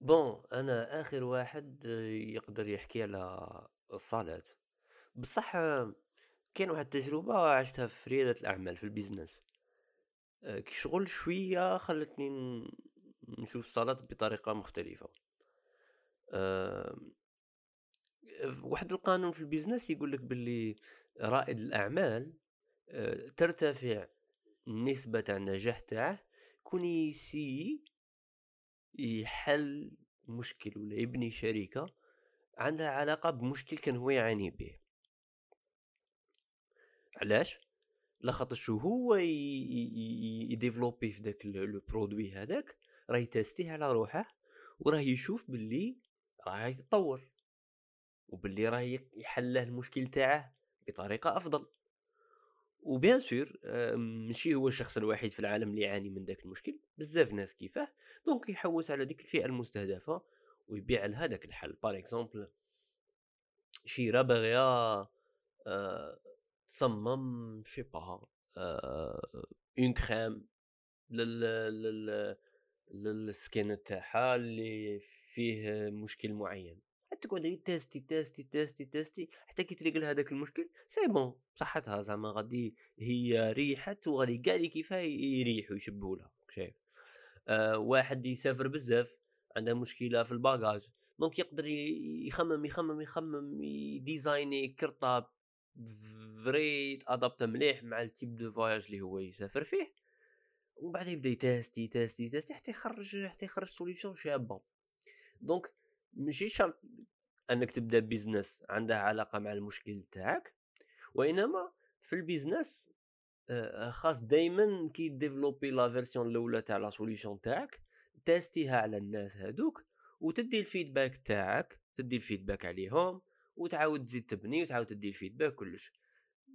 بون أنا آخر واحد يقدر يحكي على الصلاة، بصح كاين واحد التجربة عشتها في ريادة الأعمال في آآ ك شغل شوية خلّتني نشوف الصلاة بطريقة مختلفة. واحد القانون في الbusiness يقول لك باللي رائد الأعمال آآ ترتفع النسبة النجاح تاعه كون يسيي يحل مشكل ولا يبني شركة عندها علاقة بمشكل كان هو يعاني به. علاش؟ لخاطرش ي يديفلوبي في داك لو برودوي هذاك راه يتاستيه على روحه وراه يشوف باللي راه يتطور وباللي راه يحل المشكل تاعه بطريقة أفضل. وبيان سور آه، ماشي هو الشخص الوحيد في العالم اللي يعاني من ذاك المشكل. بزاف ناس كيفاه. donc يحوس على ديك الفئة المستهدفة ويبيع لها داك الحل par exemple شيره باغيه تصمم je sais pas une crème لل لل لل skin تاعها اللي فيه مشكل معين. تقعد تيستي تيستي تيستي تيستي حتى كي لها هذاك المشكل c'est bon صحتها زعما غادي هي ريحت وغادي كاع اللي كيفاه يريحوا يشبهوا لها شايف. آه واحد يسافر بزاف عنده مشكلة في ال bagage donc يقدر يخمم يخمم يخمم يديزايني cartable very adapté مليح مع ال type de voyage اللي هو يسافر فيه. ومن بعد يبدأ يتاستي يتاستي يتاستي حتى يخرج حتى يخرج solution شابة. donc ماشي شرط أنك تبدأ business عندها علاقة مع المشكل تاعك وإنما في ال business آه، خاص دائما كي ديفلوبي la version الأولى تاع la solution تاعك تيستيها على الناس هادوك وتدي ال feedback تاعك تدي ال feedback عليهم وتعاود تزيد تبني وتعاود تدي ال feedback كلش.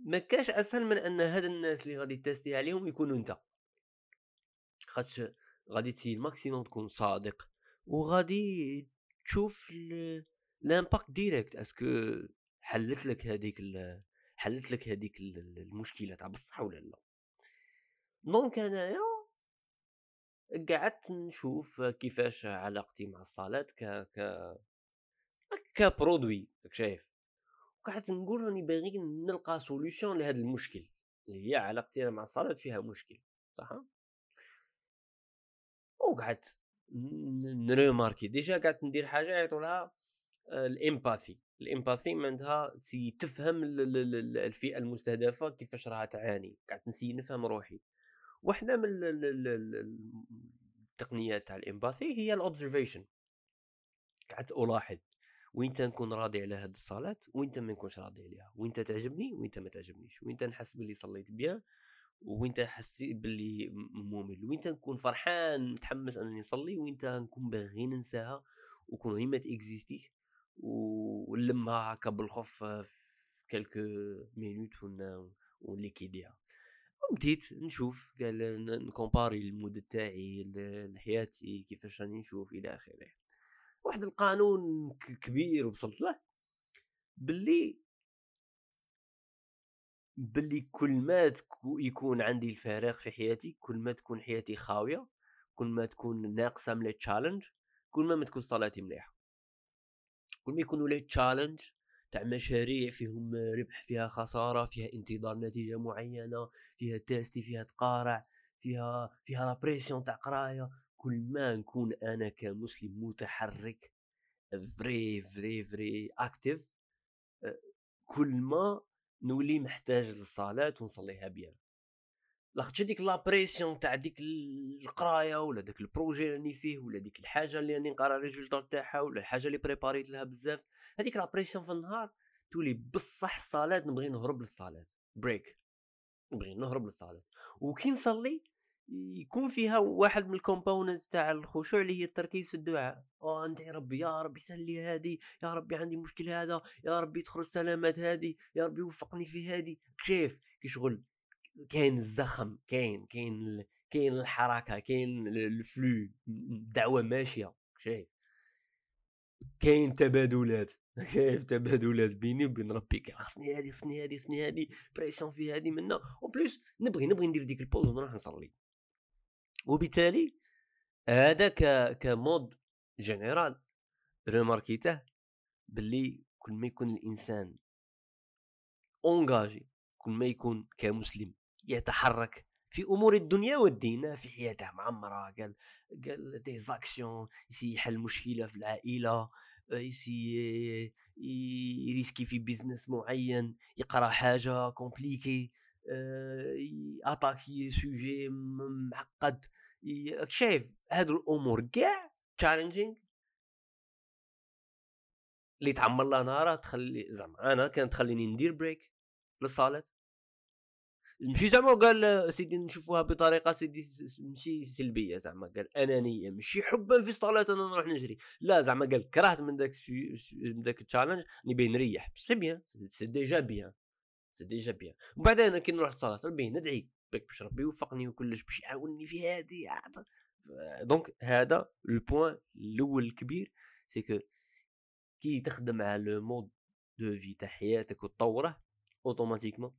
ما كاش أسهل من أن هاد الناس اللي غادي تيستي عليهم يكونوا أنت. خاطش غادي تسيي ال maximum تكون صادق وغادي تشوف l'impact direct est-ce que حلت لك هذيك حلت لك هذيك المشكلة تاع بصح ولا لا؟ donc أنايا قعدت نشوف كيفاش علاقتي مع الصلاة ك ك ك produit شايف؟ وقعدت نقول راني باغي نلقى solution لهذا المشكل اللي هي علاقتي مع الصلاة فيها مشكل صح؟ وقعدت نريماركي déjà قعدت ندير حاجة يعيطوا لها آه، ال empathy. ال empathy معناتها تفهم الفئة المستهدفة كيفاش راها تعاني. قعدت نسي نفهم روحي. واحدة من التقنيات تاع ال empathy هي ال observation قعدت ألاحظ. وين نكون راضي على هذه الصلاه وين ما نكونش راضي عليها؟ وين تعجبني وين ما تعجبنيش؟ وين نحس باللي صليت bien؟ وين حسيت باللي ممل وين نكون فرحان متحمس أنني نصلي وين نكون باغي ننساها وكون هي ما تإكزيستيش ونلمها هكا بالخوف في quelques minutes ونليكيديها وبديت نشوف قال نكومباري ال mode تاعي لحياتي كيفاش راني نشوف إلى آخره. واحد القانون كبير وصلت له باللي باللي كل ما يكون عندي الفراغ في حياتي كل ما تكون حياتي خاوية كل ما تكون ناقصة من ال challenge كل ما, ما تكون صلاتي مليحة. كل ما يكونوا les challenges تاع مشاريع فيهم ربح فيها خسارة فيها انتظار نتيجة معينة فيها تاستي فيها تقارع فيها فيها la pression تاع قراية كل ما نكون أنا كمسلم متحرك very very very actif كل ما نولي محتاج للصلاه ونصليها bien. لاخاطش ديك la pression تاع ديك القراية ولا داك ال projet راني فيه ولا ديك الحاجة اللي راني نقرا ال résultat تاعها ولا الحاجة اللي بريباريت لها بزاف هذيك la pression في النهار تولي بصح الصلاه نبغي نهرب للصلاه break. نبغي نهرب للصلاه وكي نصلي يكون فيها واحد من ال component تاع الخشوع اللي هي التركيز في الدعاء. آه يا ربي يا ربي سهل لي هذه يا ربي عندي مشكل هذا يا ربي تخرج سلامات هذه يا ربي وفقني في هذه كيف؟ كي شغل كاين الزخم كاين كاين كاين الحركة كاين ال flow الدعوة ماشية. شايف كاين تبادلات. كاين تبادلات بيني وبين ربي؟ خصني هذه خصني هذه خصني هذه pression في هذه منا اون نبغي نبغي ندير ديك ال pause ونروح نصلي. وبالتالي هذا ك mode général ريماركيته باللي كل ما يكون الإنسان engagé كل ما يكون كمسلم يتحرك في أمور الدنيا والدين في حياته معمره قال قال des actions يحل مشكلة في العائلة يسي يريسكي في business معين يقرأ حاجة compliquée اتاكي sujet معقد. شايف هادو الأمور كاع challenging اللي تعمر لها نهارها تخلي زعما أنا كانت تخليني ندير break للصلاة. ماشي زعما قال سيدي نشوفوها بطريقة سيدي ماشي سلبية. زعما قال أنانية ماشي حبا في الصلاه أنا نروح نجري. لا زعما قال كرهت من داك من داك ال challenge نبغي نريح. c'est bien c'est déjà bien c'est déjà bien. وبعدين كي نروح للصلاه ربي ندعي باك باش ربي يوفقني وكلش باش يعاونني في هذه donc هذا ال point الأول الكبير c'est que كي تخدم على le mode de vie تاع حياتك وتطوره automatiquement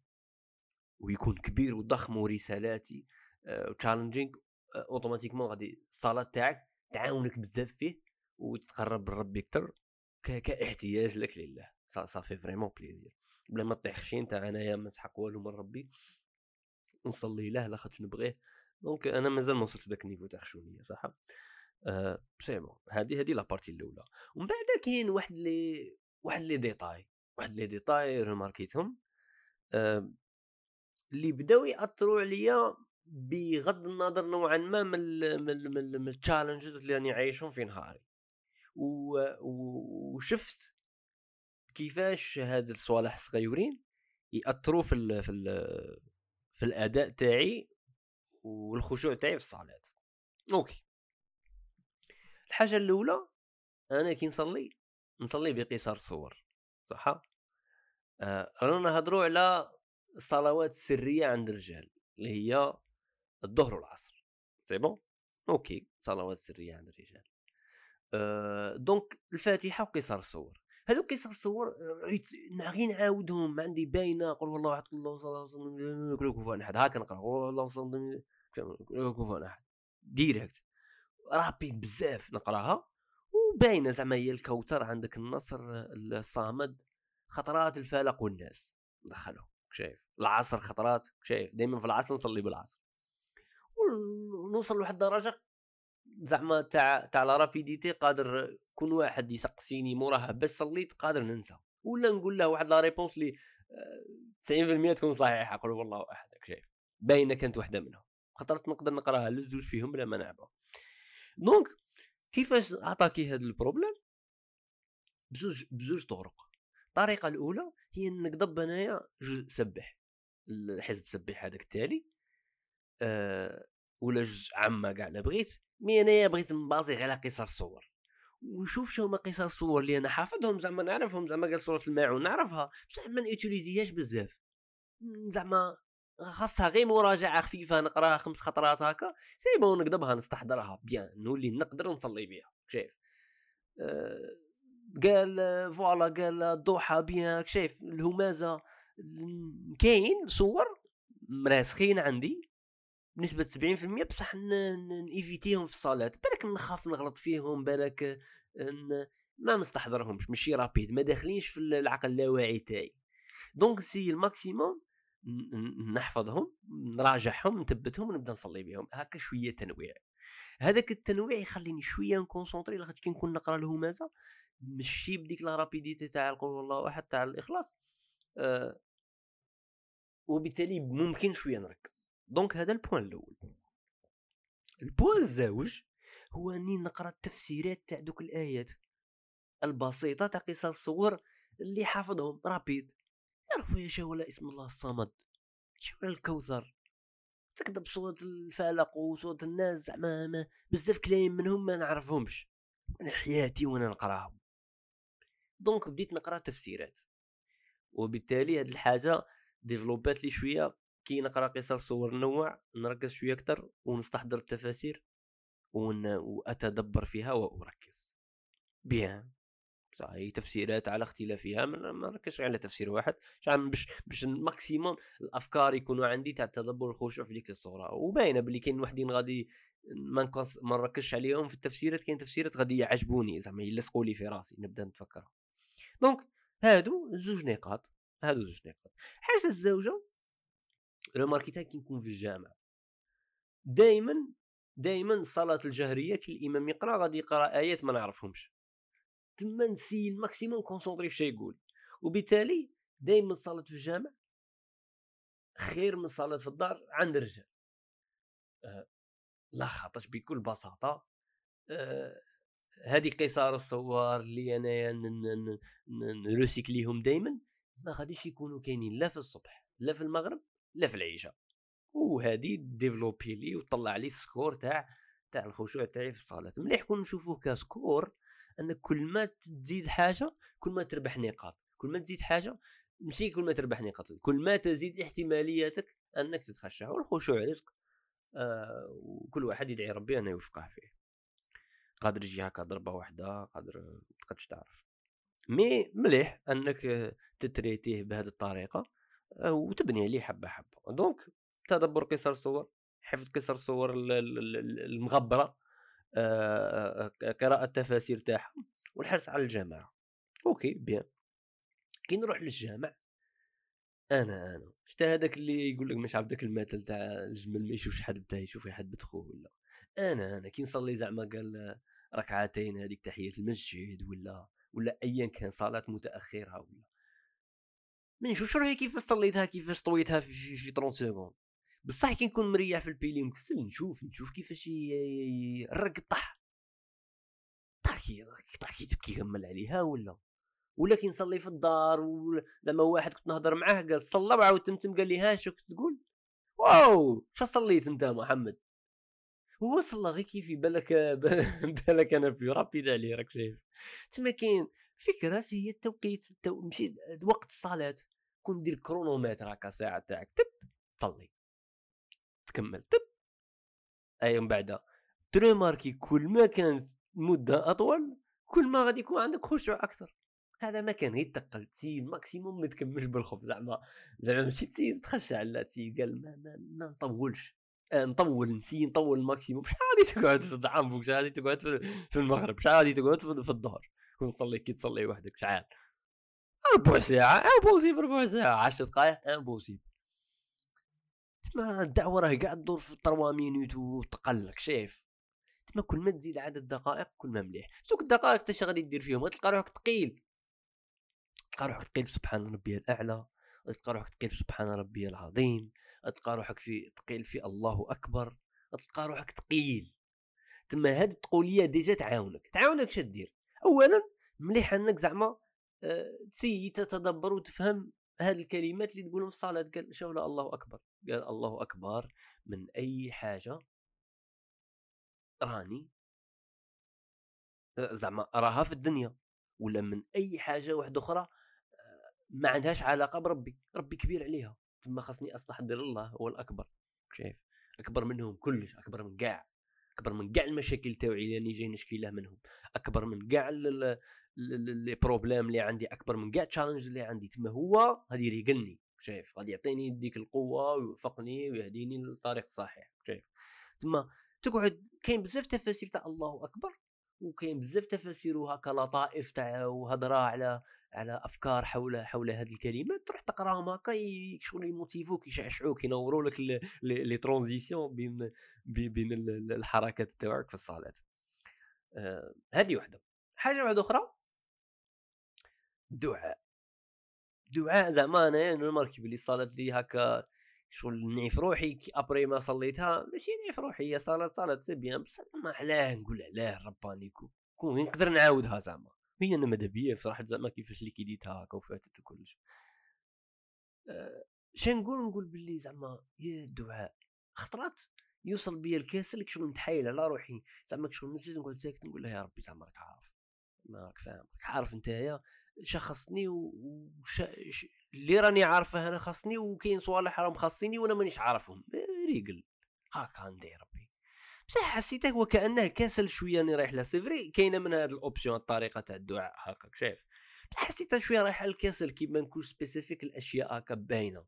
ويكون كبير وضخم ورسالاتي و challenging automatiquement غادي الصلاة تاعك تعاونك بزاف فيه وتقرب لربي أكثر كاحتياج لك لله. صافي vraiment plaisir. بلا ما طيح انت انايا ما نسحق والو من ربي نصلي له لاخاطش نبغيه. donc أنا مازال ما وصلتش داك ال niveau تاع خشونية صح؟ أه c'est bon. هذه هذه la partie الأولى. ومن بعد كاين واحد لي واحد لي ديتاي واحد لي ديتاي ريماركيتهم. أه اللي بداو يأثروا عليا بغض النظر نوعا ما من من ال challenges اللي راني عايشهم في نهاري. وشفت كيفاش هاد الصوالح الصغيورين يأثروا في ال في ال في الأداء تاعي والخشوع تاعي في الصلاه OK. الحاجة الأولى أنا كي نصلي نصلي بقصار السور صح؟ آه رانا نهضروا على الصلوات السرية عند الرجال اللي هي الظهر والعصر. c'est bon OK صلوات سرية عند الرجال. أه donc الفاتحة وقصار السور هذوك قصار الصور غير نعاودهم عندي باينة قل والله احد الله صلى كل كفوا احد هاك نقرأ قل الله صلى وسلم كفوا احد ديريكت. رابيد بزاف نقراها وباينة زعما هي الكوثر عندك النصر الصامد خطرات الفلق والناس. دخلهم شايف العصر خطرات شايف دائما في العصر نصلي بالعصر. ونوصل لواحد الدرجة زعما تاع تاع la rapidité قادر كون واحد يسقسيني موراها باش صليت قادر ننسى. ولا نقول له واحد la réponse لي 90% تكون صحيحة قل هو الله أحد راك شايف باينة كانت واحدة منهم. خطرت نقدر نقراها للزوج فيهم بلا ما نعبا donc كيفاش attaquer هذا ال problème بزوج بزوج طرق. الطريقة الأولى هي نقدب انايا جزء سبح. الحزب سبح هذاك التالي أه ولا جزء عم كاع لا بغيت. mais انايا بغيت نبازي على قصار السور ونشوف شو هما قصار السور اللي أنا حافظهم زعما نعرفهم زعما قال سورة الماعون نعرفها بصح ما نيوتيليزيهاش بزاف. زعما خاصها غير مراجعة خفيفة نقراها خمس خطرات هكا c'est bon نقدبها نستحضرها bien نولي نقدر نصلي بها شايف؟ أه قال voilà قال الضحى bien شايف الهمازة كاين سور ما راسخين عندي. بنسبة 70% بصح نيفيتيهم في الصلاة بالك نخاف نغلط فيهم بالك ما نستحضرهمش ماشي rapide ما داخلينش في العقل اللاواعي تاعي. donc نسيي ال maximum نحفظهم نراجعهم نثبتهم ونبدا نصلي بهم. هكا شوية تنويع. هذاك التنويع يخليني شوية نكونسونطري لاخاطش كي نكون نقرأ الهمازه ماشي بديك la rapidité تاع قل هو الله احد تاع الإخلاص أه وبالتالي ممكن شوية نركز. donc هذا ال point الأول. ال point الزاوج هو أني نقرأ التفسيرات تاع دوك الآيات البسيطة تاع قصار السور اللي حافظهم rapide. يعرفوا يا ولا اسم الله الصمد شو الكوثر. تكتب سورة الفلق وسورة الناس زعما بزاف كلايم منهم ما نعرفهمش. أنا حياتي وأنا نقراهم. donc بديت نقرأ تفسيرات. وبالتالي هذه الحاجة ديفلوبات لي شوية كي نقرا قصار سور نوع نركز شوية أكثر ونستحضر التفاسير ون... وأتدبر فيها وأركز. bien. هي تفسيرات على اختلافها ما نركزش على تفسير واحد. عشان باش باش au maximum الأفكار يكونوا عندي تاع التدبر والخشوع في ديك السورة. وباينة بلي كاين وحدين غادي ما نقص ما نركزش عليهم في التفسيرات. كاين تفسيرات غادي يعجبوني زعما يلصقوا لي في راسي نبدا نتفكر donc هادو زوج نقاط هادو زوج نقاط. حاجة الزوجة ماركيتها كي نكون في الجامع. دائما دائما الصلاه الجهرية كي الإمام يقرأ غادي يقرأ آيات ما نعرفهمش. تما نسيي ال maximum concentrer في شي يقول. وبالتالي دائما الصلاه في الجامع خير من الصلاه في الدار عند الرجال. أه لا خاطرش بكل بساطة. أه هذه قصار السور اللي أنايا نروسيكليهم دائما ما غاديش يكونوا كاينين لا في الصبح لا في المغرب لا في العشاء وهذه ديفلوبي لي وطلع لي ال score تاع تاع الخشوع تاعي في الصلاه مليح كون نشوفوه ك score انك كل ما تزيد حاجة كل ما تربح نقاط. كل ما تزيد حاجة ماشي كل ما تربح نقاط كل ما تزيد احتمالياتك أنك تتخشع والخشوع رزق آه وكل واحد يدعي ربي انه يوفقه فيه. قادر يجي هكا ضربة واحدة قادر تقدش تعرف. mais مليح أنك تتريتيه بهذه الطريقة. وتبني عليه حبة حبة. donc تدبر قصار السور حفظ قصار السور المغبرة آه، آه، قراءة التفاسير تاعها والحرص على الجماعة. OK bien. كي نروح للجامع أنا أنا شتا هذاك اللي يقول لك مش عارف ذاك المثل تاع الجمل ما يشوفش حد بتاعي يشوف حد بتخوه ولا. أنا أنا كي نصلي زعما قال ركعتين هذيك تحية المسجد ولا ولا ايا كان صلاة متأخرة ولا. ما نشوفش روحي كيفاش صليتها كيفاش طويتها في, في, في 30 سكوند بصح كي نكون مريح في البيلي مكسل نشوف نشوف كيفاش الرق طح طاكي طاكي تبكي يغمل عليها ولا. ولا كي نصلي في الدار زعما واحد كنت نهضر معاه قال صلى وعاود تمتم قال لي ها شو كنت تقول؟ واو! شو صليت انت محمد؟ هو صلى غير كيف؟ بالك بالك أنا في rapide عليه راك شايف. تما كاين فكرة هي التوقيت التو... مشي وقت الصلاة. كون دير chronomètre هكا ساعة تاعك تب تصلي. تكمل تب أي من بعد تريماركي كل ما كانت مدة أطول كل ما غادي يكون عندك خشوع أكثر. هذا ما كان غير تقل تسيي maximum ما تكملش بالخف زعما زعما ماشي تسيي تخشع لا تسيي قال ما, ما, ما نطولش. آه نطول نسي نطول ال maximum شحال غادي تقعد في الدعم شحال غادي تقعد في المغرب؟ شحال غادي تقعد في الظهر؟ كون تصلي كي تصلي وحدك شحال؟ ربع ساعة impossible ربع ساعة 10 دقائق impossible تما الدعوة راه قاعد تدور في 3 minutes وتقلك شايف؟ تما كل ما تزيد عدد الدقائق كل ما مليح. سوك الدقائق تاش غادي دير فيهم؟ غتلقى روحك ثقيل تلقى روحك ثقيل سبحان ربي الأعلى تلقى روحك ثقيل سبحان ربي العظيم تلقى روحك في ثقيل في الله أكبر تلقى روحك ثقيل تما هاد التقولية déjà تعاونك. تعاونك اش دير؟ اولا مليح أنك زعما تسي تتدبر وتفهم هاد الكلمات اللي تقولهم في الصلاه قال شولا الله أكبر. قال الله أكبر من أي حاجة راني زعما راها في الدنيا ولا من أي حاجة واحدة أخرى آه، ما عندهاش علاقة بربي. ربي كبير عليها. تما خاصني استحضر الله هو الأكبر. شايف؟ أكبر منهم كلش أكبر من كاع أكبر من كاع المشاكل تاعي اللي جاي نشكي له منهم أكبر من كاع les problèmes اللي عندي أكبر من كاع challenge اللي عندي. تما هو غادي يريقلني شايف؟ غادي يعطيني ديك القوة ويوفقني ويهديني للطريق الصحيح شايف؟ تما تقعد كاين بزاف تفاسير تاع الله أكبر. وكاين بزاف تفاسير هكا لطائف تاع وهضرة على على أفكار حول حول هذه الكلمات تروح تقراهم هكا شغل يموتيفوك يشعشعوك ينوروا لك لي ترانزيسيون بين بين الحركات تاعك في الصلاه آه هذه وحدة. حاجة واحدة أخرى. الدعاء دعاء زعما أنا نماركي بلي الصلاه اللي هكا شغل نعيف روحي après ما صليتها ماشي نعيف روحي هي صلاه صلاه c'est bien بصح ما علاه نقول علاه رباني كون نقدر نعاودها زعما. هي أنا ماذا بيا؟ فرحت زعما كيفاش اللي كيديتها هكا وفاتت وكلش أه نقول؟ نقول باللي زعما يا الدعاء خطرات؟ يوصل بيا الكسل شغل نتحايل على روحي. زعما شغل نزيد نقعد ساكت نقول لها يا ربي زعما راك عارف ما راك فاهم راك عارف نتايا شخصني وش... اللي راني عارفه أنا خاصني وكاين صوالح راهم خاصيني وأنا مانيش عارفهم. ريقل هاكا ندير ربي. بصح حسيته وكانه كاسل شوية راني رايح له. c'est vrai كاينة من هاد ال option الطريقة تاع الدعاء هكا شايف؟ حسيت شوية رايح الكسل كيما نكون spécifique الأشياء هكا باينة.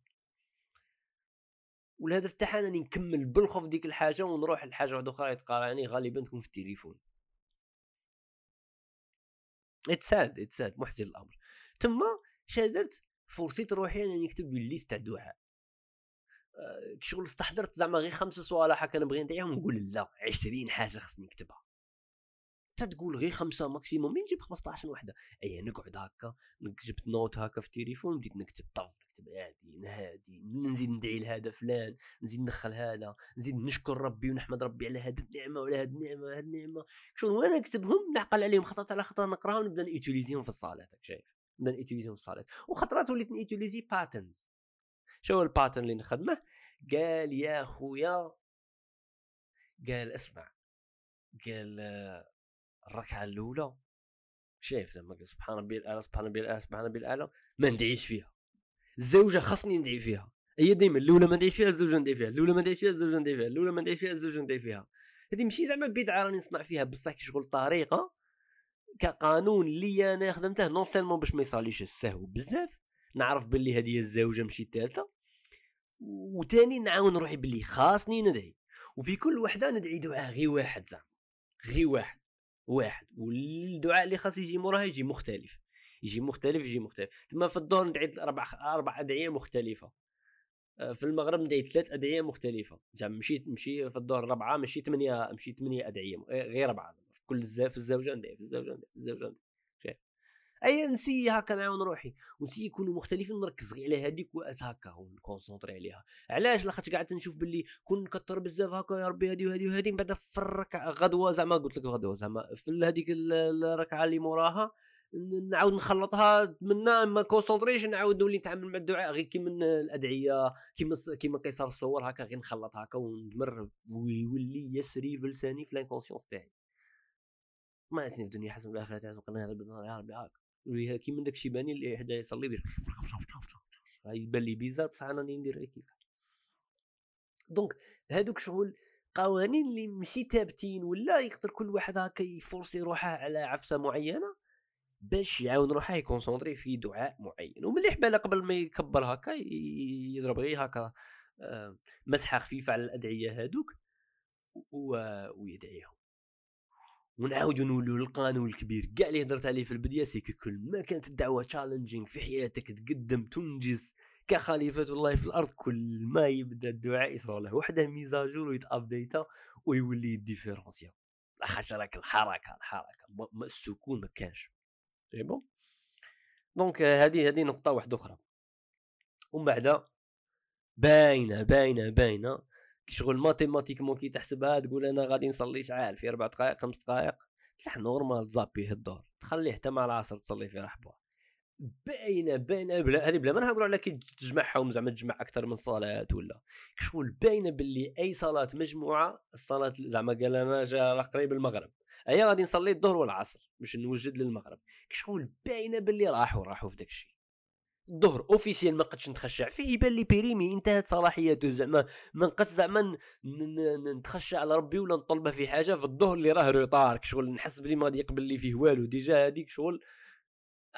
والهدف تاعها أنني نكمل بالخف ديك الحاجة ونروح لحاجة واحدة أخرى يتقارعني غالبا تكون في التليفون. اتساد اتساد محزن الأمر. تما شا درت فرصيت روحي أنني نكتب liste تاع دعاء أه شغل استحضرت زعما غير خمسه سؤال هكا نبغي ندعيهم نقول لا 20 حاجة خصني نكتبها. تقول غير خمسة maximum من نجيب 15 وحدة. أي نقعد هكا جبت note هكا في التليفون بديت نكتب طف نكتب هادي نهادي نزيد ندعي لهذا فلان نزيد ندخل هذا نزيد نشكر ربي ونحمد ربي على هذه النعمة وعلى هذه النعمة هذه النعمة. شنو وأنا نكتبهم نعقل عليهم خطرات على خطره نقراهم نبدأ ن utiliser هم في الصالات شايف. في الصالات وخطرات وليت ن utiliser patterns شو ال pattern اللي نخدمه؟ قال يا خويا قال اسمع قال الركعة الأولى. شايف زعما سبحان ربي الاعلى سبحان ربي الاعلى سبحان ربي الاعلى ما ندعيش فيها. الزوجة خاصني ندعي فيها. هي ديما الأولى ما ندعيش فيها الزوجة ندعي فيها. الأولى ما ندعيش فيها الزوجة ندعي فيها. الأولى ما ندعيش فيها الزوجة ندعي فيها. هذه ماشي زعما بدعة راني نصنع فيها بصح كي شغل طريقة. كقانون اللي أنا خدمته non seulement باش ما يصراليش السهو بزاف. نعرف باللي هذه الزوجة ماشي الثالثه وثاني نعاون روحي باللي خاصني ندعي. وفي كل وحدة ندعي دعاء غير واحد زعما. غير واحد. واحد. والدعاء اللي خاص يجي موراه يجي مختلف. يجي مختلف يجي مختلف. تما في الظهر ندعي أربع أربع أدعية مختلفة. آه، في المغرب ندعي ثلاث أدعية مختلفة. زعما مشيت مشي في الظهر ربعة مشي ثمانيه مشي ثمانية أدعية غير اربعه كل في الزوجه ندعي في الزوجه ندعي في الزوجه ندعي أي نسي هكا نعاون روحي ونسي يكونوا مختلفين نركز غير على هذيك هكا ون concentrer عليها. علاش؟ لاخاطش قعدت نشوف باللي كون نكثر بزاف هكا يا ربي هذه وهذه وهذه من بعد في الركعة غدوة زعما قلت لك غدوة زعما في هذيك الركعة اللي موراها نعاود نخلطها منا ما كونسونطريش نعاود نولي نتعامل مع الدعاء غير كيما الأدعية كيما كيما قيصر الصور هكا غير نخلط هكا وندمر ويولي يسري في لساني في l'inconscience تاعي. ما في الدنيا حسن بالاخره تعزقنا يا ربي هكا كيما داك الشيباني اللي حدا يصلي يدير يبان لي bizarre بصح أنا ندير كيف donc هادوك شغل قوانين اللي ماشي ثابتين ولا يقدر كل واحد هكا ي forcer روحه على عفسة معينة باش يعاون روحه ي concentrer في دعاء معين. ومليح بالا قبل ما يكبر هكا يضرب غير هكا آه، مسحه خفيفه على الأدعية هادوك ويدعيهم. ونعاودو نولوا للقانون الكبير. كاع اللي هضرت عليه في البداية c'est كل ما كانت الدعوة challenging في حياتك تقدم تنجز كخليفة الله في الأرض كل ما يبدأ الدعاء يصرى له وحده mise à jour ويتابديتا ويولي ديفيرونسيا لاخاطش راك الحركة الحركة. السكون ما كانش. c'est bon. donc هذه هذه نقطة واحدة أخرى. ومن بعد باينة باينة باينة شغل mathématiquement كي تحسبها تقول أنا غادي نصلي شحال في أربع دقائق خمس دقائق بصح normal تزابيه الدور. تخليه حتى مع العصر تصلي في رحبه باينة باينة بلا هذه بلا ما نهضروا على كي تجمعهم زعما تجمع أكثر من صلاة ولا. شغل باينه باللي أي صلاة مجموعة الصلاة زعما قال أنا جا قريب المغرب. اي غادي نصلي الظهر والعصر باش نوجد للمغرب. شغل باينه باللي راحوا راحوا في داك الشيء الظهر officiel ما قدش نتخشع. فيه يبان لي périmé انتهت صلاحياته زعما. ما نقص زعما نتخشع على ربي ولا نطلبه في حاجة في الظهر اللي راه retard شغل نحس بلي ما غادي يقبل لي فيه والو. déjà هذيك شغل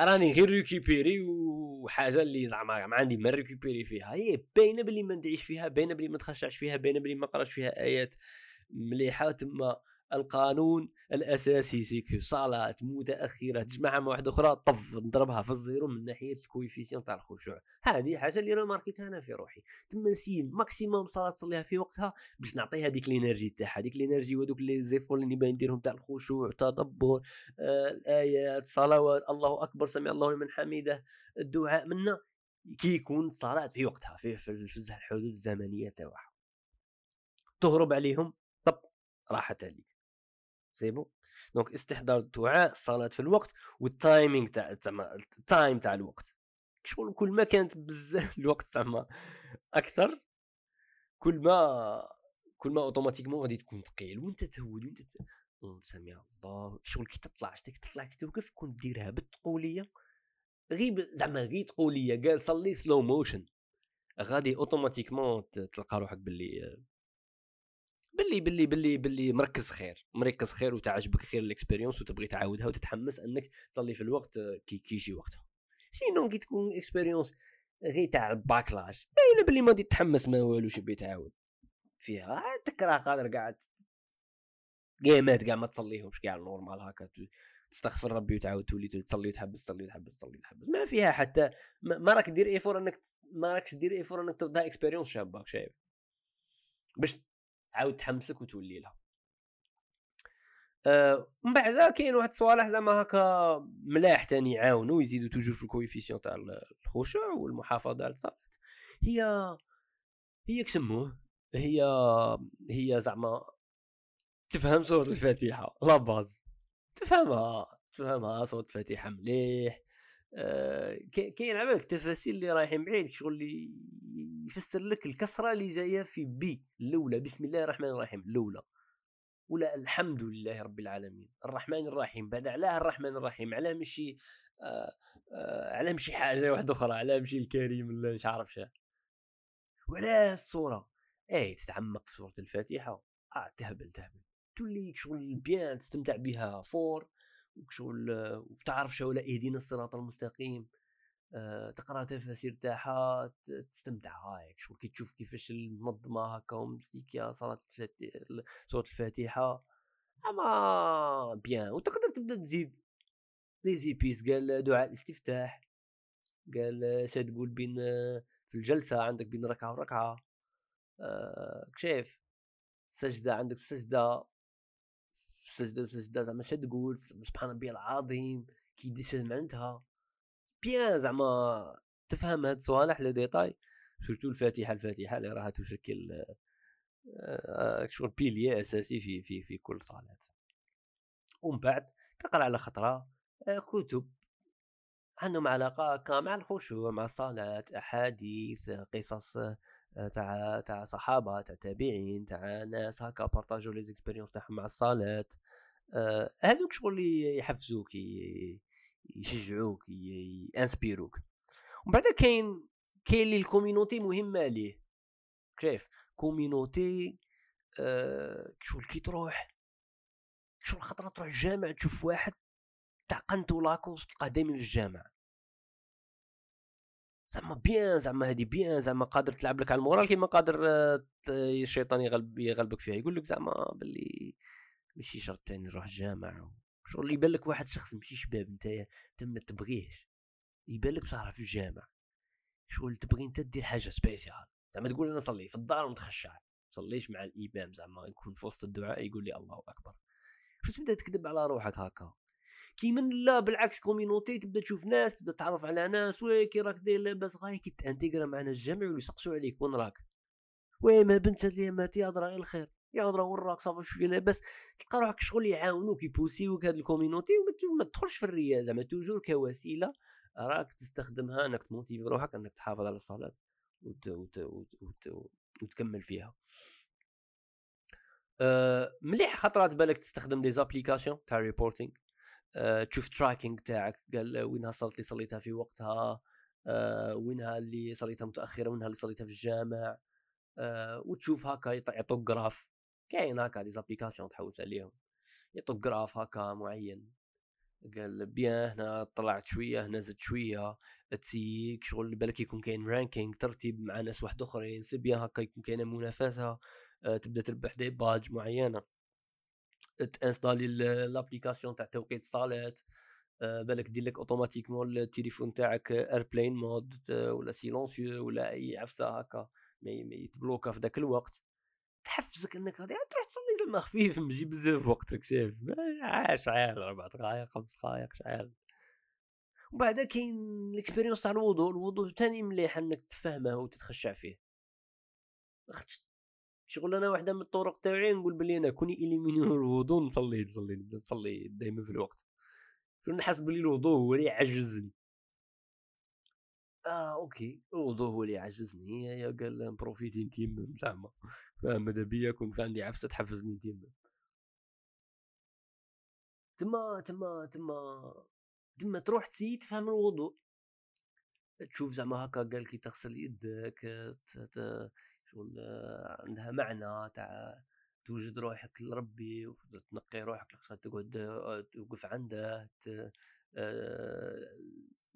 راني غير récupérer وحاجة اللي زعما ما عندي ما récupérer فيها. هي باينة بلي ما ندعيش فيها باينة بلي ما نتخشعش فيها باينة بلي ما نقراش فيها آيات مليحة. تما القانون الأساسي c'est que صلاه متأخرة تجمعها مع واحدة أخرى طف نضربها في ال zéro من ناحية ال coefficient تاع الخشوع. هذه حاجة اللي ماركيتها أنا في روحي. تما نسيي maximum صلاه تصليها في وقتها باش نعطيها ديك ال énergie تاعها. ديك ال énergie ودوك les efforts اللي باين نديرهم تاع الخشوع تدبر آه الآيات صلوات الله أكبر سمع الله لمن حمده الدعاء منا. كي يكون الصلاه في وقتها في, في الحدود الزمنية تاعها. تهرب عليهم طب راحت عليك. c'est bon donc استحضار الدعاء الصلاه في الوقت وال timing تاع زعما ال time تاع الوقت. شغل كل ما كانت بزاف الوقت زعما أكثر كل ما كل ما automatiquement غادي تكون ثقيل وانت تهود وانت ت... سمع الله شغل كي تطلع شتك تطلع كي توقف كون ديرها بالتقوليه غير زعما غير تقوليه قال صلي slow motion غادي automatiquement تلقى روحك باللي باللي باللي باللي باللي مركز خير. مركز خير وتعجبك خير ال expérience وتبغي تعاودها وتتحمس أنك تصلي في الوقت كي كيجي وقتها. sinon كي تكون expérience غير تاع ال backlog باينه بلي ما تحمس ما والو شي تعاود فيها. تكره قادر قاعد قيمات كاع ما تصليهمش كاع normal هكا تستغفر ربي وتعاود تولي تصلي وتحبس تصلي وتحبس تصلي وتحبس. ما فيها حتى ما راك دير effort أنك ما راكش دير effort أنك تردها expérience شابه شايف؟ باش تعاود تحمسك وتولي لها. آه من بعد كاين واحد الصوالح زعما هكا ملاح تاني يعاونوا يزيدوا toujours في ال coefficient تاع الخشوع والمحافظة على الصلاه هي هي كسموه هي هي زعما تفهم سورة الفاتحة la base. تفهمها تفهمها سورة الفاتحة مليح. آه كاين عبالك التفاسير اللي رايحين بعيد شغل يفسر لك الكسرة اللي جاية في بي الأولى بسم الله الرحمن الرحيم الأولى. ولا الحمد لله رب العالمين الرحمن الرحيم بعد علاه الرحمن الرحيم علاه مشي آه آه علاه مشي حاجة واحدة أخرى علاه مشي الكريم ولا مش عارف شا. ولا الصورة. اي تتعمق في سورة الفاتحة. آه تهبل تهبل. تولي شغل bien تستمتع بها fort وشغل وتعرف شو اهدينا الصراط المستقيم. أه تقرأ تفاسير تاعها تستمتع هايك. شغل كي تشوف كيفاش المنظمة هكا ومستيكيا صلاة سوره الفاتحة. أما bien وتقدر تبدأ تزيد. لي زيبيس قال دعاء الاستفتاح. قال اش تقول بين في الجلسة عندك بين ركعة وركعة. أه كشاف سجدة عندك سجدة. سجده سجده زعما اش تقول سبحان ربي العظيم كي دير معناتها bien زعما تفهم هاد الصوالح les détails surtout الفاتحه الفاتحه اللي راها تشكل آه شغل pilier أساسي في في في كل صلاة. ومن بعد تقرأ على خطرة آه كتب. عندهم علاقة مع الخشوع مع الصلاة أحاديث قصص تاع تاع صحابة تاع تابعين تاع ناس هكا بارطاجو les expériences تاعهم مع الصلاه آه هذوك شغل اللي يحفزوك يشجعوك يانسبيروك. ومن بعد كاين كاين اللي ال community مهمة ليه شايف؟ community آه شغل كي تروح شغل خطره تروح الجامع تشوف واحد تاع قنتو لاكوس تلقاه دايما في الجامع. زعما bien زعما هادي bien زعما قادر تلعب لك على ال moral كيما قادر آه، الشيطان يغلب يغلبك فيها. يقول لك زعما باللي ماشي شرط تاني نروح الجامع شغل يبان لك واحد شخص ماشي شباب نتايا تما تبغيهش. يبان لك بصح في الجامع شغل تبغي انت دير حاجة spécial. زعما تقول أنا صلي في الدار ونتخشع. صليش مع الإمام زعما يكون في وسط الدعاء يقول لي الله أكبر. شو تبدأ تكذب على روحك هكا؟ كي من لا بالعكس communauté تبدا تشوف ناس تبدا تعرف على ناس oui كي راك داير لاباس غاي كي تانتيغرا معنا الجامع ويسقسوا عليك وين راك؟ oui ما بنت هاد ماتي يا راه الخير يا راه وراك صافي شوية لاباس تلقى روحك شغل يعاونوك يبوسيوك هاد ال communauté وما تدخلش في الرياء زعما toujours كوسيلة راك تستخدمها إنك تموتيفي روحك إنك تحافظ على الصلاة وت... وت... وت... وت... وتكمل فيها. أه مليح خطرات بالك تستخدم des applications تاع reporting تشوف tracking تاعك قال وينها الصلاه اللي صليتها في وقتها أه وينها اللي صليتها متأخرة وينها اللي صليتها في الجامع أه وتشوف هكا يعطوك graphe كاين هكا des applications تحوس عليهم. يعطوك graphe هكا معين. قال bien هنا طلعت شوية هنا زدت شوية تسيك شغل بالك يكون كاين ranking ترتيب مع ناس واحد أخرين c'est bien هكا يكون كاين منافسة تبدأ تربح des badges معينة. تانستالي l'application تاع توقيت الصلاه أه بالك دير لك automatiquement التليفون تاعك airplane mode ولا silencieux ولا أي عفسة هكا ما يتبلوكا في ذاك الوقت. تحفزك إنك غادي تروح تصلي زعما خفيف ماشي بزاف وقتك شايف. شعال أربع دقائق خمس دقائق شعال وبعد كاين ال expérience تاع الوضوء الوضوء ثاني مليح إنك تفهمه وتتخشع فيه. شغل أنا واحدة من الطرق تاعي نقول بلي أنا كون يليميني الوضوء نصلي نصلي نصلي دائما في الوقت. نحس بلي الوضوء هو اللي يعجزني. آه أوكي. الوضوء هو اللي يعجزني. يا قال نبروفيتي نتيم زعما. ماذا بيا؟ كون في عندي عفسة تحفزني نتيم تما تما تما تما تروح تسي تفهم الوضوء. تشوف زعما هكا قال كي تغسل يدك شغل عندها معنى تاع توجد روحك لربي وتنقي روحك تقعد توقف عنده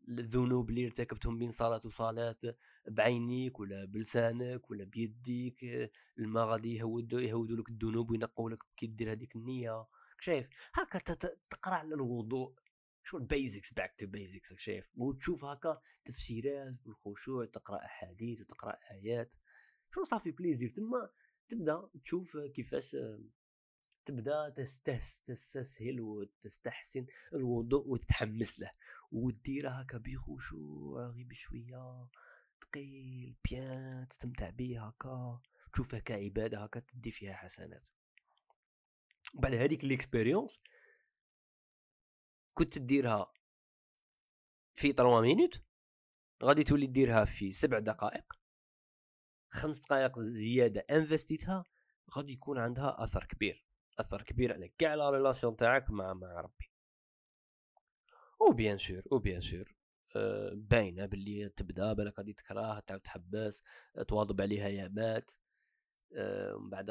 الذنوب اللي ارتكبتهم بين صلاة وصلاة بعينيك ولا بلسانك ولا بيديك الماء غادي يهودوا يهودوا لك الذنوب وينقوا لك كي دير هذيك النية. شايف؟ هكا تقرأ على الوضوء. شغل basics؟ back to basics شايف؟ وتشوف هكا تفسيرات بالخشوع تقرأ أحاديث وتقرأ آيات. شو صافي بليزير؟ تما تبدا تشوف كيفاش تبدا تستسهل وتستحسن الوضوء وتتحمس له. وديرها هكا بخشوع غير بشوية ثقيل bien تستمتع بيه هكا. تشوفها كعباده هكا تدي فيها حسنات. بعد هذيك l'expérience كنت ديرها في 3 minutes غادي تولي ديرها في سبع دقائق. خمس دقائق زيادة انفستيتها غادي يكون عندها أثر كبير أثر كبير على كاع la relation تاعك مع مع ربي. أو bien sûr أو bien sûr باينة باللي تبدأ بالك غادي تكره تعاود تحبس تواظب عليها يامات آه، من بعد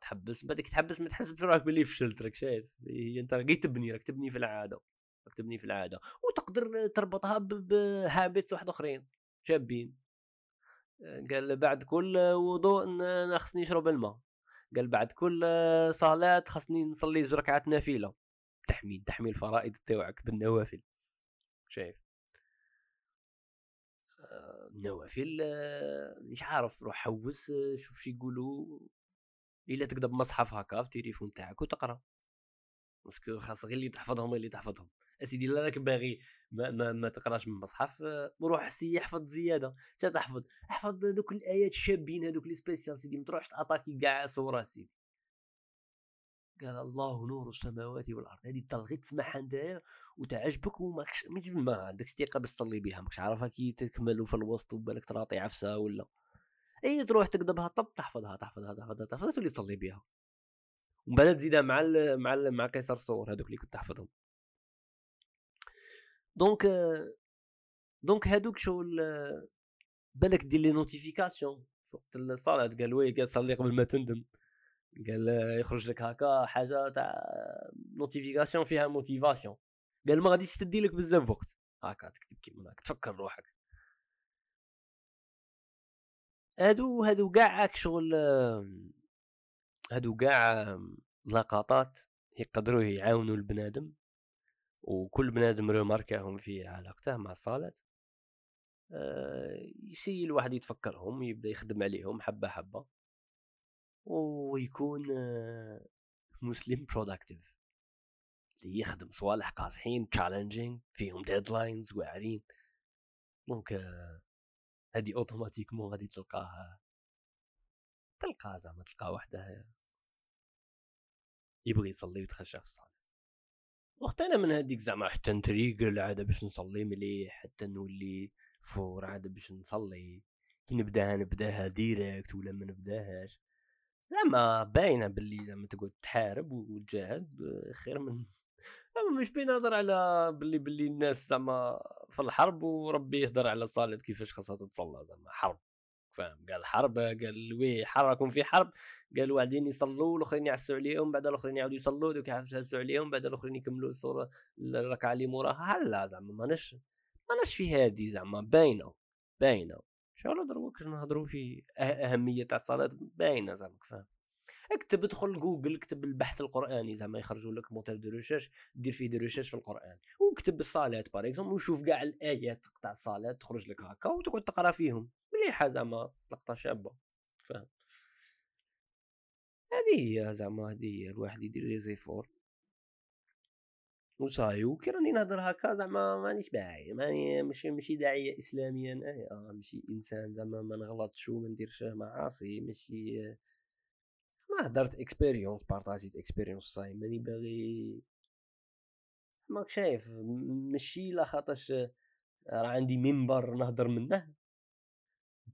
تحبس. من بعدك تحبس ما تحسبش روحك باللي فشلت راك شايف؟ هي أنت راك تبني راك تبني في العادة راك تبني في العادة. وتقدر تربطها ب habits واحد أخرين شابين. آه، قال بعد كل وضوء خصني نشرب الماء. قال بعد كل صلاة خصني نصلي زوج ركعات نافلة. تحميل تحميل الفرائض تاعك بالنوافل. شايف؟ النوافل مش عارف روح حوس شوف شي يقولوا. إلا تقدر بمصحف هكا في التليفون تاعك وتقرأ. باسكو خاص غير اللي تحفظهم اللي تحفظهم. أسيدي لا راك باغي ما, ما, ما تقراش من المصحف روح سي احفظ زيادة. تا تحفظ احفظ دوك الآيات الشابين هذوك لي سبيسيال سيدي ما تروحش تعطاكي كاع صورة سيدي. قال الله نور السماوات والأرض. هذه تلغي تسمعها انت وتعجبك وماكش ما عندك ثقة باش تصلي بها ماكش عارفها كي تكمل في الوسط وبالك تراطي عفسة ولا. أي تروح تقدبها طب تحفظها تحفظها تحفظها تحفظها تولي تصلي بها ومن بعد تزيدها مع ال مع ال مع قصار السور هذوك اللي كنت تحفظهم. donc donc هذوك شغل بالك دير les notifications في وقت الصلاه قال oui قال صلي قبل ما تندم. قال يخرج لك هكا حاجة تاع notification فيها motivation قال ما غاديش تدي لك بزاف وقت. هكا تكتب كيما هكا تفكر روحك. هادو هادو كاع شغل هادو كاع لقطات يقدروا يعاونوا البنادم. وكل بنادم ريماركاهم في علاقته مع الصلاة أه يسيي الواحد يتفكرهم يبدأ يخدم عليهم حبة حبة. ويكون مسلم productive اللي يخدم صوالح قاصحين challenging فيهم deadlines واعرين. donc هادي automatiquement غادي تلقاه تلقاه زعما تلقاه وحده يبغي يصلي ويتخشع في الصلاه وقت أنا من هذيك زعما حتى نتريقل عاد باش نصلي مليح حتى نولي fort عاد باش نصلي. كي نبداها نبداها direct ولا ما نبداهاش. زعما باينة باللي زعما تقعد تحارب وتجاهد خير من مش بينهضر على باللي باللي الناس زعما في الحرب وربي يهضر على الصلاة كيفاش خاصها تتصلى زعما حرب. فاهم؟ قال حرب قال وي حركم في حرب. قال واحدين يصلوا والاخرين يعسوا عليهم بعد الأخرين يعاودوا يصلوا دوك يعسوا عليهم بعد الأخرين يكملوا الصورة الركعة اللي موراها. هلا زعما ماناش ماناش في هادي زعما باينة باينة. شو دروك نهضروا في أه-، أهمية تاع الصلاة باينة زعما فاهم؟ اكتب ادخل جوجل اكتب البحث القرآني زعما يخرجوا لك moteur de recherche دير فيه des recherches في القرآن. واكتب الصلاة par exemple وشوف كاع الآيات تاع الصلاة تخرج لك هكا وتقعد تقرا فيهم. مليحه زعما لقطه شابة؟ فاهم؟ هذه هي زعما هذه هي الواحد يدير les efforts و ça y est وكي راني نهضر هكا زعما مانيش باغي ماني ماشي ماشي داعيه اسلاميا آه, آه ماشي إنسان زعما ما نغلطش وما نديرش معاصي ماشي ما هدرت اكسبيريونس بارطاجيت اكسبيريونس صاي ماني باغي. ماك شايف ماشي لا خاطرش راه عندي منبر نهضر منه.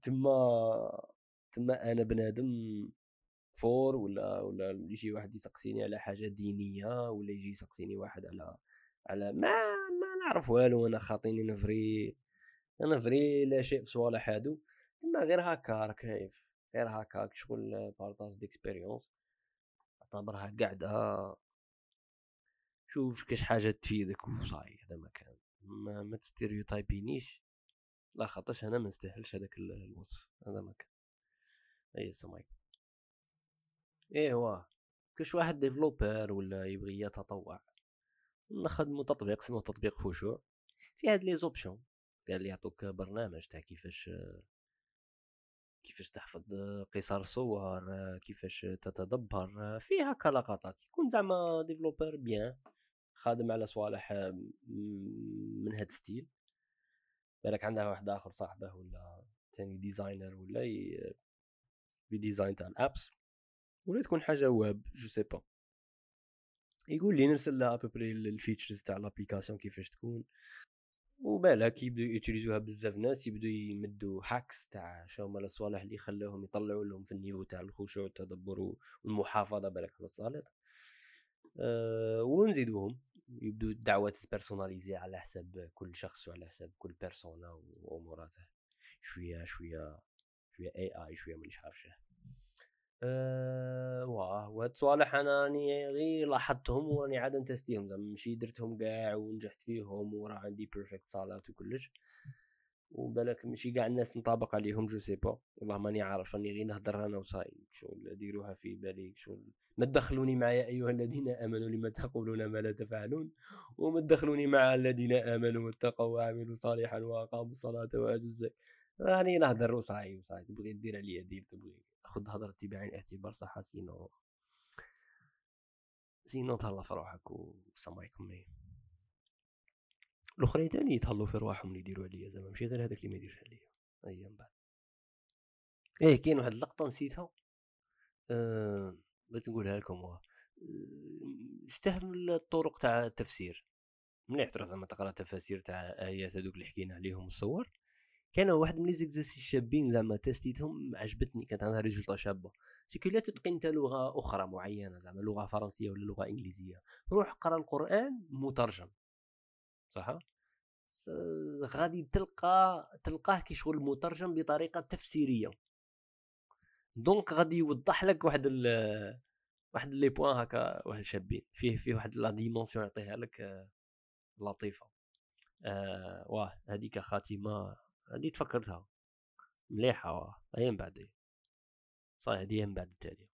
تما تما أنا بنادم فور ولا ولا يجي واحد يسقسيني على حاجة دينية ولا يجي يسقسيني واحد على على ما ما نعرف والو أنا خاطيني نفري أنا فري لا شيء في صوالح هادو. تما غير هكا راك غير هكاك شغل partage d'expérience أعتبرها قاعدة. شوف كاش حاجة تفيدك. وصاي هذا ما كان ما, ما تستيريوتايبينيش. لا خاطرش أنا ما نستاهلش هذاك الوصف. هذا ما كان. أي السلام عليكم ايوا كاش واحد developer ولا يبغي يتطوع نخدمو تطبيق اسمه تطبيق خشوع في هاد les options قال لي يعطوك برنامج تاع كيفاش كيفاش تحفظ قصار سور كيفاش تتدبر. فيها هكا لقطات. يكون زعما développeur بيان خادم على صوالح من هاد style بالك عندها واحد آخر صاحبة ولا تاني designer ولا design تاع les apps ولا تكون حاجة web je sais pas يقول لي نرسل لها à peu près ال features تاع l'application كيفاش تكون. وبالك يبدو ي utiliser وها بزاف ناس يبدو يمدوا hacks تاع شو هما الصوالح اللي خلاهم يطلعوا لهم في ال niveau تاع الخشوع والتدبر والمحافظه بالك على الصلاة أه ونزيدوهم. يبدو الدعوات personnalisés على حساب كل شخص وعلى حساب كل persona واموراته شوية شوية شوية اي اي شوية مانيش عارف أه واه وهاد الصوالح أنا راني غير لاحظتهم وراني عاد ن tester هم. زعما ماشي درتهم كاع ونجحت فيهم وراه عندي perfect صلاة وكلش. وبالك ماشي كاع الناس نطابق عليهم je sais pas. والله ماني عارف راني غير نهضر أنا وصاي شغل ديروها في بالي؟ شغل ما تدخلوني معايا أيها الذين آمنوا لما تقولون ما لا تفعلون. وما تدخلوني مع الذين آمنوا واتقوا وعملوا صالحا وأقاموا الصلاة وآتوا الزكاة. راني نهضر وصاي وصاي تبغي دير عليا دير تبغي خذ هضرتي بعين الاعتبار صح sinon sinon تهلا في روحك والسلام عليكم الأخرين تاني يتهلوا في رواحهم اللي يديروا عليا زعما ماشي غير هذاك اللي ما يديرش عليا أيام من بعد. إيه كاين واحد اللقطة نسيتها. أه بغيت نقولها لكم. أه استهم الطرق تاع التفسير. مليح تروح زعما تقرأ تفاسير تاع آيات هذوك اللي حكينا عليهم السور. كان واحد من les exercices شابين زعما tester تهم عجبتني كانت عندها résultat شابة. سيكو لا تتقن انت لغة أخرى معينة زعما لغة فرنسية ولا لغة إنجليزية. روح قرأ القرآن مترجم. صح؟ غادي تلقى تلقاه كي شغل مترجم بطريقة تفسيرية. donc غادي يوضح لك واحد ال واحد les points هكا واحد شابين. فيه فيه واحد la dimension يعطيها لك لطيفة. آه واه هذيك خاتمة هذه تفكرتها. مليحة واه. هي من بعد صحيح هذه من بعد التالية.